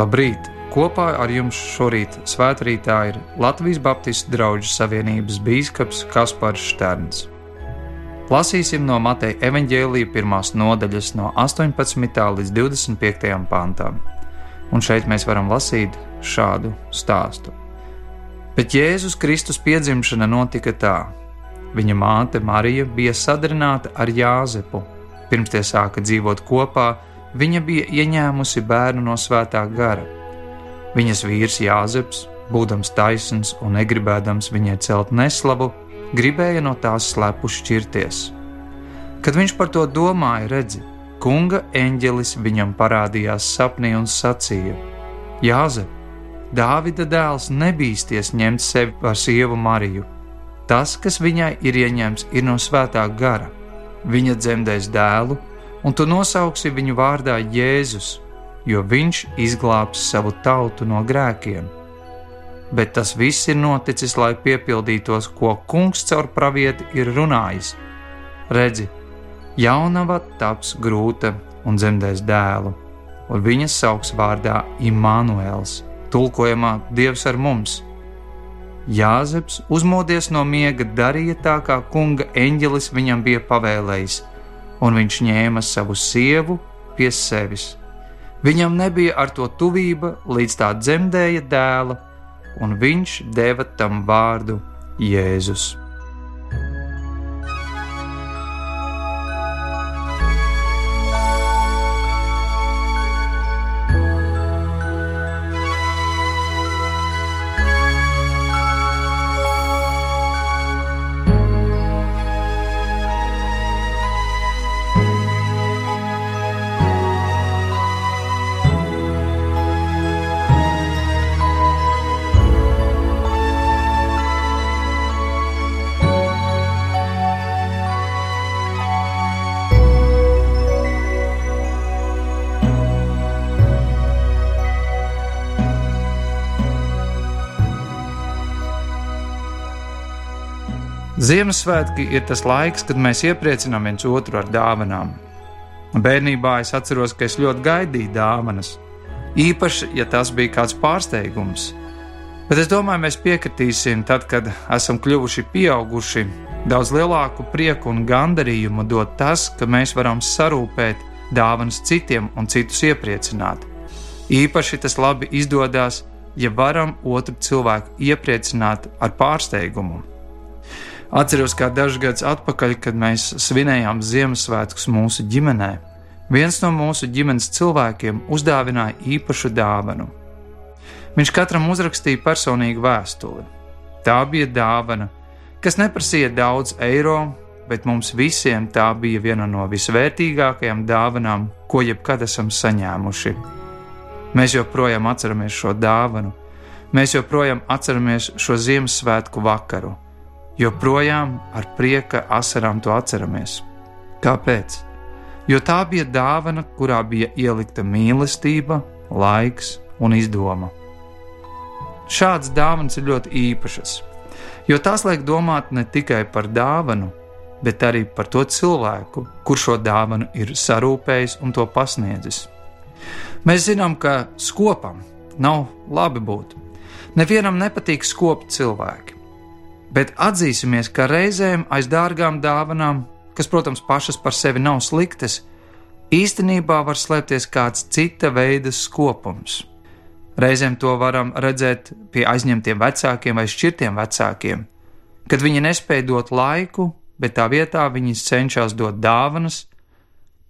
Labrīt! Kopā ar jums šorīt svētkrītā ir Latvijas Baptistu draugu savienības bīskaps Kaspars Šterns. Lasīsim no Mateja evaņģēlīja pirmās nodaļas no 18. līdz 25. pantam. Un šeit mēs varam lasīt šādu stāstu. Bet Jēzus Kristus piedzimšana notika tā. Viņa māte Marija bija sadarināta ar Jāzepu. Pirms tie sāka dzīvot kopā, viņa bija ieņēmusi bērnu no svētā gara. Viņas vīrs Jāzeps, būdams taisns un negribēdams viņai celt neslavu, gribēja no tās slepu šķirties. Kad viņš par to domāja, redzi, kunga eņģelis viņam parādījās sapnī un sacīja: Jāzep, Dāvida dēls nebīsties ņemt sevi par sievu Mariju. Tas, kas viņai ir ieņemts, ir no svētā gara. Viņa dzemdēs dēlu, un tu nosauksi viņu vārdā Jēzus, jo viņš izglābs savu tautu no grēkiem. Bet tas viss ir noticis, lai piepildītos, ko kungs caur pravieti ir runājis. Redzi, jaunava taps grūta un dzemdēs dēlu, un viņas sauks vārdā Imānuēls, tulkojamā Dievs ar mums. Jāzeps, uzmodies no miega, darīja tā, kā kunga eņģelis viņam bija pavēlējis, un viņš ņēma savu sievu pie sevis. Viņam nebija ar to tuvība, līdz tā dzemdēja dēla, un viņš deva tam vārdu Jēzus. Ziemassvētki ir tas laiks, kad mēs iepriecinām viens otru ar dāvanām. Bērnībā es atceros, ka es ļoti gaidīju dāvanas, īpaši, ja tas bija kāds pārsteigums. Bet es domāju, mēs piekritīsim, tad, kad esam kļuvuši pieauguši, daudz lielāku prieku un gandarījumu dod tas, ka mēs varam sarūpēt dāvanas citiem un citus iepriecināt. Īpaši tas labi izdodas, ja varam otru cilvēku iepriecināt ar pārsteigumu. Atceros, kā dažus gadus atpakaļ, kad mēs svinējām Ziemassvētkus mūsu ģimenē, viens no mūsu ģimenes cilvēkiem uzdāvināja īpašu dāvanu. Viņš katram uzrakstīja personīgu vēstuli. Tā bija dāvana, kas neprasīja daudz eiro, bet mums visiem tā bija viena no visvērtīgākajām dāvanām, ko jebkad esam saņēmuši. Mēs joprojām atceramies šo dāvanu, mēs joprojām atceramies šo Ziemassvētku vakaru joprojām ar prieka asarām to atceramies. Kāpēc? Jo tā bija dāvana, kurā bija ielikta mīlestība, laiks un izdoma. Šādas dāvanas ir ļoti īpašas, jo tās liek domāt ne tikai par dāvanu, bet arī par to cilvēku, kurš šo dāvanu ir sarūpējis un to pasniedzis. Mēs zinām, ka skopam nav labi būt. Nevienam nepatīk skopt cilvēki bet atzīsimies, ka reizēm aiz dārgām dāvanām, kas, protams, pašas par sevi nav sliktas, īstenībā var slēpties kāds cita veida skopums. Reizēm to varam redzēt pie aizņemtiem vecākiem vai šķirtiem vecākiem, kad viņi nespēja dot laiku, bet tā vietā viņi cenšas dot dāvanas,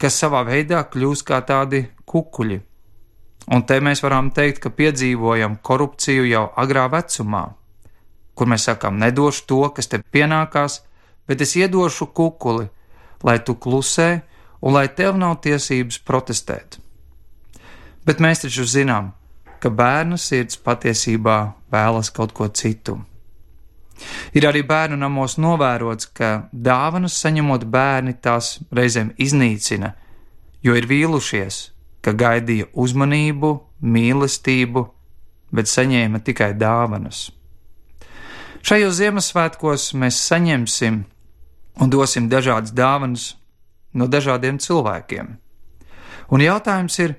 kas savā veidā kļūst kā tādi kukuļi. Un te mēs varam teikt, ka piedzīvojam korupciju jau agrā vecumā kur mēs sakām, nedošu to, kas tev pienākās, bet es iedošu kukuli, lai tu klusē un lai tev nav tiesības protestēt. Bet mēs taču zinām, ka bērna sirds patiesībā vēlas kaut ko citu. Ir arī bērnu namos novērots, ka dāvanas saņemot bērni tās reizēm iznīcina, jo ir vīlušies, ka gaidīja uzmanību, mīlestību, bet saņēma tikai dāvanas. Šajos Ziemassvētkos mēs saņemsim un dosim dažādas dāvanas no dažādiem cilvēkiem. Un jautājums ir,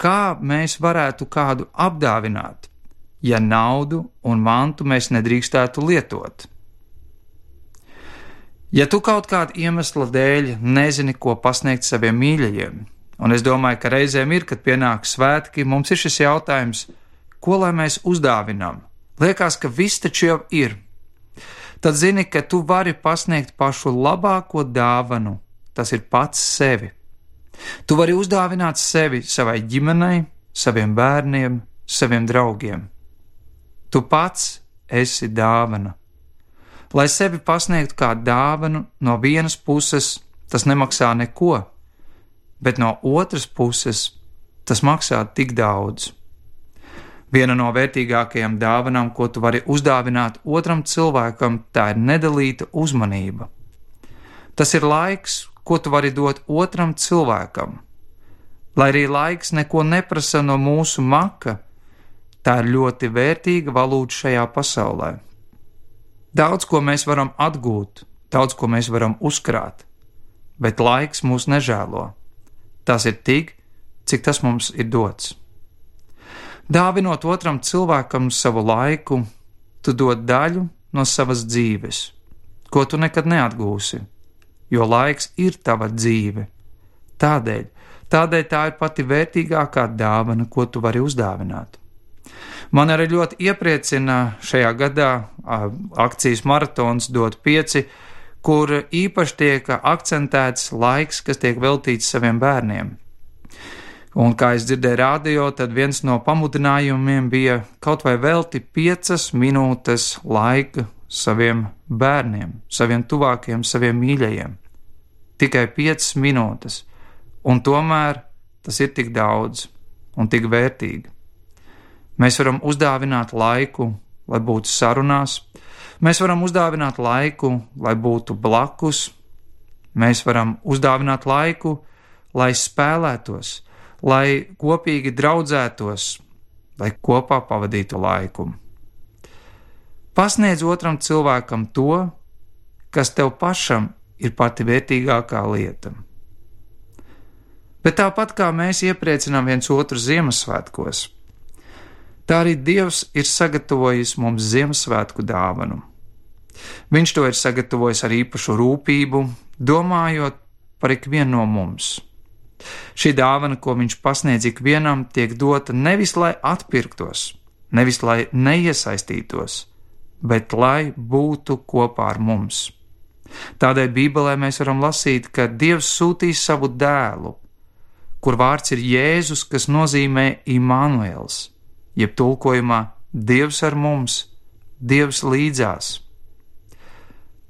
kā mēs varētu kādu apdāvināt, ja naudu un mantu mēs nedrīkstētu lietot. Ja tu kaut kāda iemesla dēļ nezini, ko pasniegt saviem mīļajiem, un es domāju, ka reizēm ir, kad pienāk svētki, mums ir šis jautājums, ko lai mēs uzdāvinām? Liekas, ka viss taču jau ir. Tad zini, ka tu vari pasniegt pašu labāko dāvanu, tas ir pats sevi. Tu vari uzdāvināt sevi savai ģimenei, saviem bērniem, saviem draugiem. Tu pats esi dāvana. Lai sevi pasniegtu kā dāvanu, no vienas puses tas nemaksā neko, bet no otras puses tas maksā tik daudz. Viena no vērtīgākajām dāvanām, ko tu vari uzdāvināt otram cilvēkam, tā ir nedalīta uzmanība. Tas ir laiks, ko tu vari dot otram cilvēkam. Lai arī laiks neko neprasa no mūsu maka, tā ir ļoti vērtīga valūta šajā pasaulē. Daudz ko mēs varam atgūt, daudz ko mēs varam uzkrāt, bet laiks mūs nežēlo. Tas ir tik, cik tas mums ir dots. Dāvinot otram cilvēkam savu laiku, tu dod daļu no savas dzīves, ko tu nekad neatgūsi jo laiks ir tava dzīve. Tādēļ, tādēļ tā ir pati vērtīgākā dāvana, ko tu vari uzdāvināt. Man arī ļoti iepriecina šajā gadā akcijas maratons dot pieci, kur īpaši tiek akcentēts laiks, kas tiek veltīts saviem bērniem. Un, kā es dzirdēju radio, tad viens no pamudinājumiem bija kaut vai velti piecas minūtes laika saviem bērniem, saviem tuvākajiem, saviem mīļajiem. Tikai piecas minūtes, un tomēr tas ir tik daudz un tik vērtīgi. Mēs varam uzdāvināt laiku, lai būtu sarunās, mēs varam uzdāvināt laiku, lai būtu blakus, mēs varam uzdāvināt laiku, lai spēlētos, lai kopīgi draudzētos, lai kopā pavadītu laiku. Pasniedz otram cilvēkam to, kas tev pašam ir pati vērtīgākā lieta. Bet tāpat kā mēs iepriecinām viens otru Ziemassvētkos, tā arī Dievs ir sagatavojis mums Ziemassvētku dāvanu. Viņš to ir sagatavojis ar īpašu rūpību, domājot par ikvienu no mums. Šī dāvana, ko viņš pasniedz ikvienam, tiek dota nevis lai atpirktos, nevis lai neiesaistītos, bet lai būtu kopā ar mums. Tādēļ Bībelē mēs varam lasīt, ka Dievs sūtīs savu dēlu, kur vārds ir Jēzus, kas nozīmē Imānuēls, jeb tulkojumā Dievs ar mums, Dievs līdzās.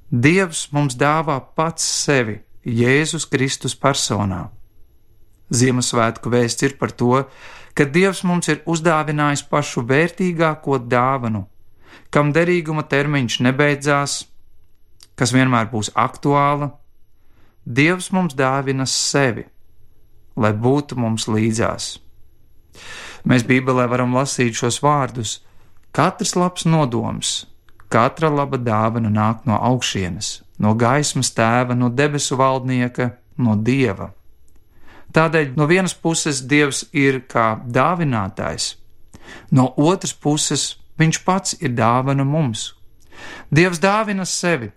Dievs mums dāvā pats sevi Jēzus Kristus personā. Ziemassvētku vēsts ir par to, ka Dievs mums ir uzdāvinājis pašu vērtīgāko dāvanu kam derīguma termiņš nebeidzās, kas vienmēr būs aktuāla, Dievs mums dāvina sevi, lai būtu mums līdzās. Mēs Bībelē varam lasīt šos vārdus: Katrs labs nodoms, katra laba dāvana nāk no augšienes, no gaismas tēva, no debesu valdnieka, no dieva. Tādēļ no vienas puses Dievs ir kā dāvinātājs, no otras puses Viņš pats ir dāvana mums. Dievs dāvina sevi,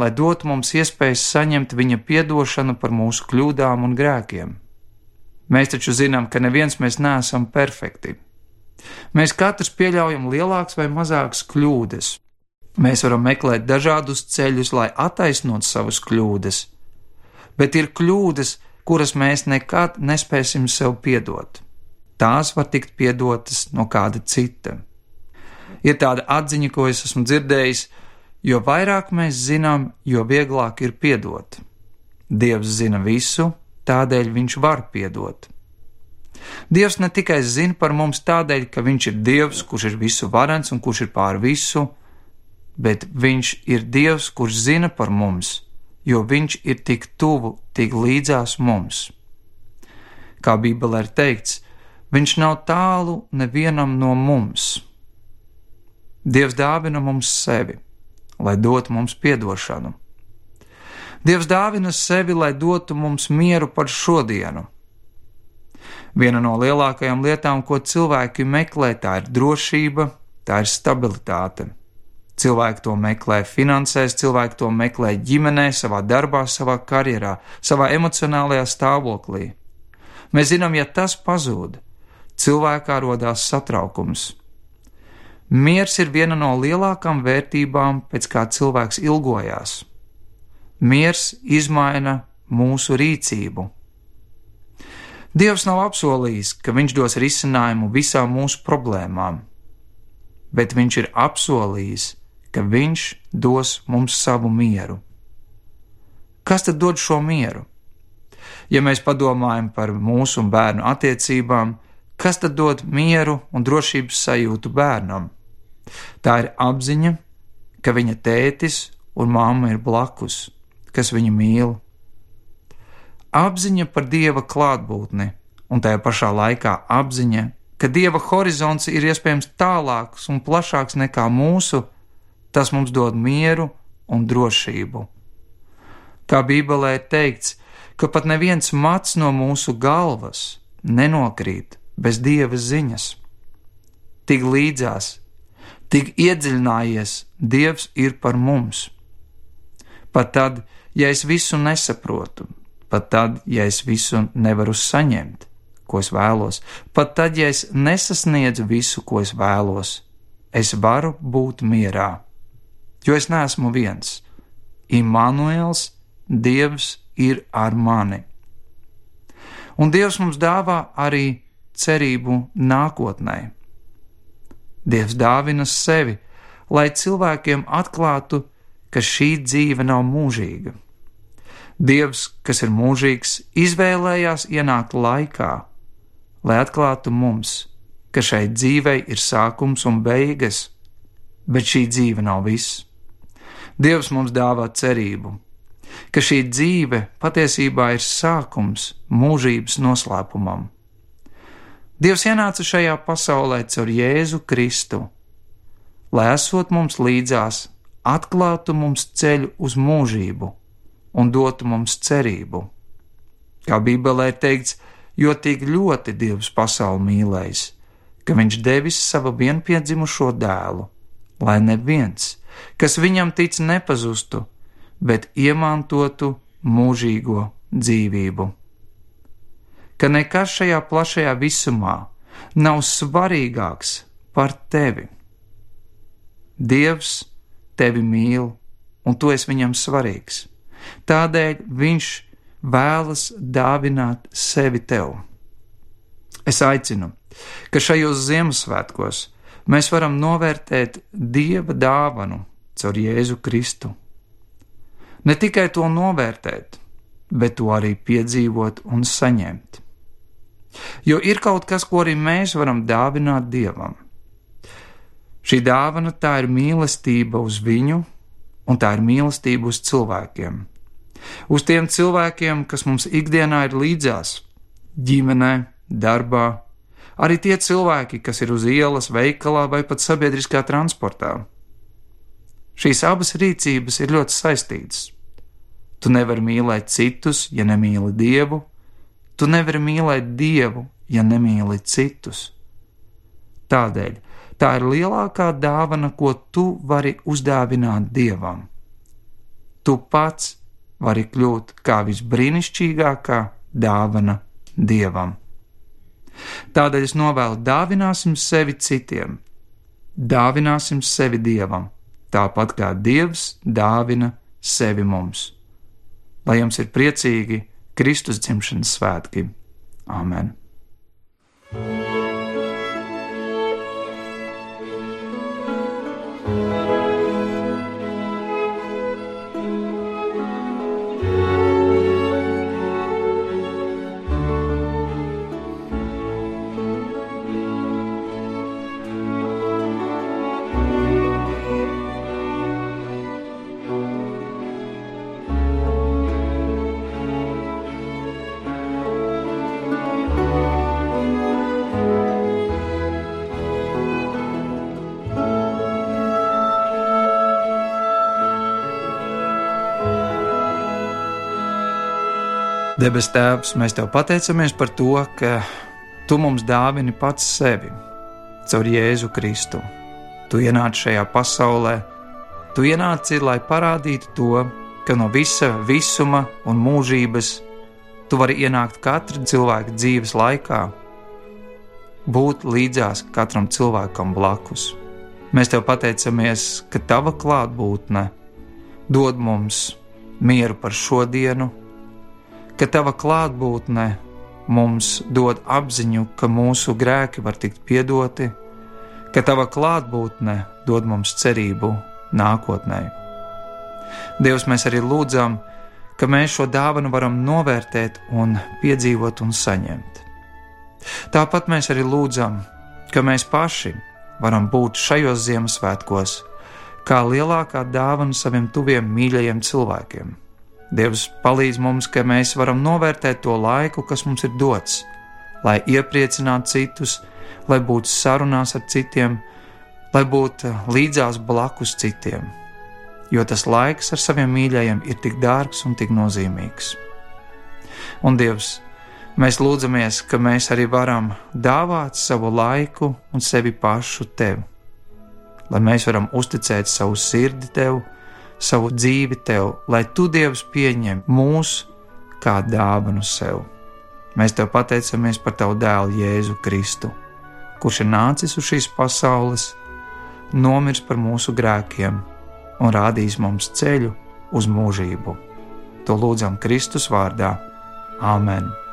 lai dotu mums iespējas saņemt viņa piedošanu par mūsu kļūdām un grēkiem. Mēs taču zinām, ka neviens mēs neesam perfekti. Mēs katrs pieļaujam lielākas vai mazākas kļūdas. Mēs varam meklēt dažādus ceļus, lai attaisnotu savas kļūdas, bet ir kļūdas, kuras mēs nekad nespēsim sev piedot. Tās var tikt piedotas no kāda cita ir tāda atziņa, ko es esmu dzirdējis, jo vairāk mēs zinām, jo vieglāk ir piedot. Dievs zina visu, tādēļ viņš var piedot. Dievs ne tikai zina par mums tādēļ, ka viņš ir Dievs, kurš ir visu varens un kurš ir pār visu, bet viņš ir Dievs, kurš zina par mums, jo viņš ir tik tuvu, tik līdzās mums. Kā Bībelē ir teikts, viņš nav tālu nevienam no mums Dievs dāvina mums sevi, lai dotu mums atdošanu. Dievs dāvina sevi, lai dotu mums mieru par šodienu. Viena no lielākajām lietām, ko cilvēki meklē, tā ir drošība, tā ir stabilitāte. Cilvēki to meklē finansēs, cilvēki to meklē ģimenē, savā darbā, savā karjerā, savā emocionālajā stāvoklī. Mēs zinām, ja tas pazūd, cilvēkā rodās satraukums. Miers ir viena no lielākām vērtībām, pēc kā cilvēks ilgojās. Miers izmaina mūsu rīcību. Dievs nav apsolījis, ka Viņš dos risinājumu visām mūsu problēmām, bet Viņš ir apsolījis, ka Viņš dos mums savu mieru. Kas tad dod šo mieru? Ja mēs padomājam par mūsu un bērnu attiecībām, kas tad dod mieru un drošības sajūtu bērnam? Tā ir apziņa, ka viņa tētis un mamma ir blakus, kas viņu mīl. Apziņa par dieva klātbūtni, un tajā pašā laikā apziņa, ka dieva horizonts ir iespējams tālāks un plašāks nekā mūsu, tas mums dod mieru un drošību. Kā Bībelē teikts, ka pat neviens mats no mūsu galvas nenokrīt bez dieva ziņas. Tik līdzās, tik iedziļinājies, Dievs ir par mums. Pat tad, ja es visu nesaprotu, pat tad, ja es visu nevaru saņemt, ko es vēlos, pat tad, ja es nesasniedzu visu, ko es vēlos, es varu būt mierā jo es neesmu viens. Immanuēls, Dievs ir ar mani. Un Dievs mums dāvā arī cerību nākotnē. Dievs dāvina sevi, lai cilvēkiem atklātu, ka šī dzīve nav mūžīga. Dievs, kas ir mūžīgs, izvēlējās ienākt laikā, lai atklātu mums, ka šai dzīvei ir sākums un beigas, bet šī dzīve nav viss. Dievs mums dāvā cerību, ka šī dzīve patiesībā ir sākums mūžības noslēpumam. Dievs ienāca šajā pasaulē caur Jēzu Kristu, lai esot mums līdzās, atklātu mums ceļu uz mūžību un dotu mums cerību. Kā Bībelē ir teikts, jo tik ļoti Dievs pasauli mīlējis, ka Viņš devis savu vienpiedzimušo dēlu, lai neviens, kas viņam tic nepazustu, bet iemantotu mūžīgo dzīvību. Ka nekas šajā plašajā visumā nav svarīgāks par tevi. Dievs tevi mīl, un tu esi viņam svarīgs. Tādēļ viņš vēlas dāvināt sevi tev. Es aicinu, ka šajos Ziemassvētkos mēs varam novērtēt Dieva dāvanu caur Jēzu Kristu. Ne tikai to novērtēt, bet to arī piedzīvot un saņemt. Jo ir kaut kas, ko arī mēs varam dāvināt Dievam. Šī dāvana tā ir mīlestība uz viņu, un tā ir mīlestība uz cilvēkiem. Uz tiem cilvēkiem, kas mums ikdienā ir līdzās, ģimenē, darbā, arī tie cilvēki, kas ir uz ielas, veikalā vai pat sabiedriskā transportā. Šīs abas rīcības ir ļoti saistītas. Tu nevari mīlēt citus, ja nemīli Dievu, tu nevari mīlēt Dievu, ja nemīli citus. Tādēļ tā ir lielākā dāvana, ko tu vari uzdāvināt Dievam. Tu pats vari kļūt kā visbrīnišķīgākā dāvana Dievam. Tādēļ es novēlu dāvināsim sevi citiem, dāvināsim sevi Dievam, tāpat kā Dievs dāvina sevi mums. Lai jums ir priecīgi Kristus dzimšanas svētki! Āmen! Debes Tēvs, mēs Tev pateicamies par to, ka Tu mums dāvini pats sevi caur Jēzu Kristu. Tu ienāci šajā pasaulē, Tu ienāci, lai parādītu to, ka no visa visuma un mūžības Tu vari ienākt katra cilvēka dzīves laikā, būt līdzās katram cilvēkam blakus. Mēs Tev pateicamies, ka Tava klātbūtne dod mums mieru par šodienu, ka Tava klātbūtne mums dod apziņu, ka mūsu grēki var tikt piedoti, ka Tava klātbūtne dod mums cerību nākotnē. Dievs, mēs arī lūdzam, ka mēs šo dāvanu varam novērtēt, un piedzīvot un saņemt. Tāpat mēs arī lūdzam, ka mēs paši varam būt šajos Ziemassvētkos kā lielākā dāvana saviem tuviem mīļajiem cilvēkiem Dievs palīdz mums, ka mēs varam novērtēt to laiku, kas mums ir dots, lai iepriecinātu citus, lai būtu sarunās ar citiem, lai būtu līdzās blakus citiem, jo tas laiks ar saviem mīļajiem ir tik dārgs un tik nozīmīgs. Un Dievs, mēs lūdzamies, ka mēs arī varam dāvāt savu laiku un sevi pašu Tev, lai mēs varam uzticēt savu sirdi Tev savu dzīvi tev, lai tu, Dievs, pieņem mūs kā dāvanu sev. Mēs tev pateicamies par tavu dēlu Jēzu Kristu, kurš ir nācis uz šīs pasaules, nomirs par mūsu grēkiem un rādījis mums ceļu uz mūžību. To lūdzam Kristus vārdā. Āmen!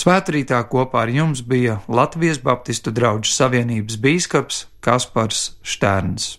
Svētrītā kopā ar jums bija Latvijas Baptistu draugu savienības bīskaps Kaspars Šterns.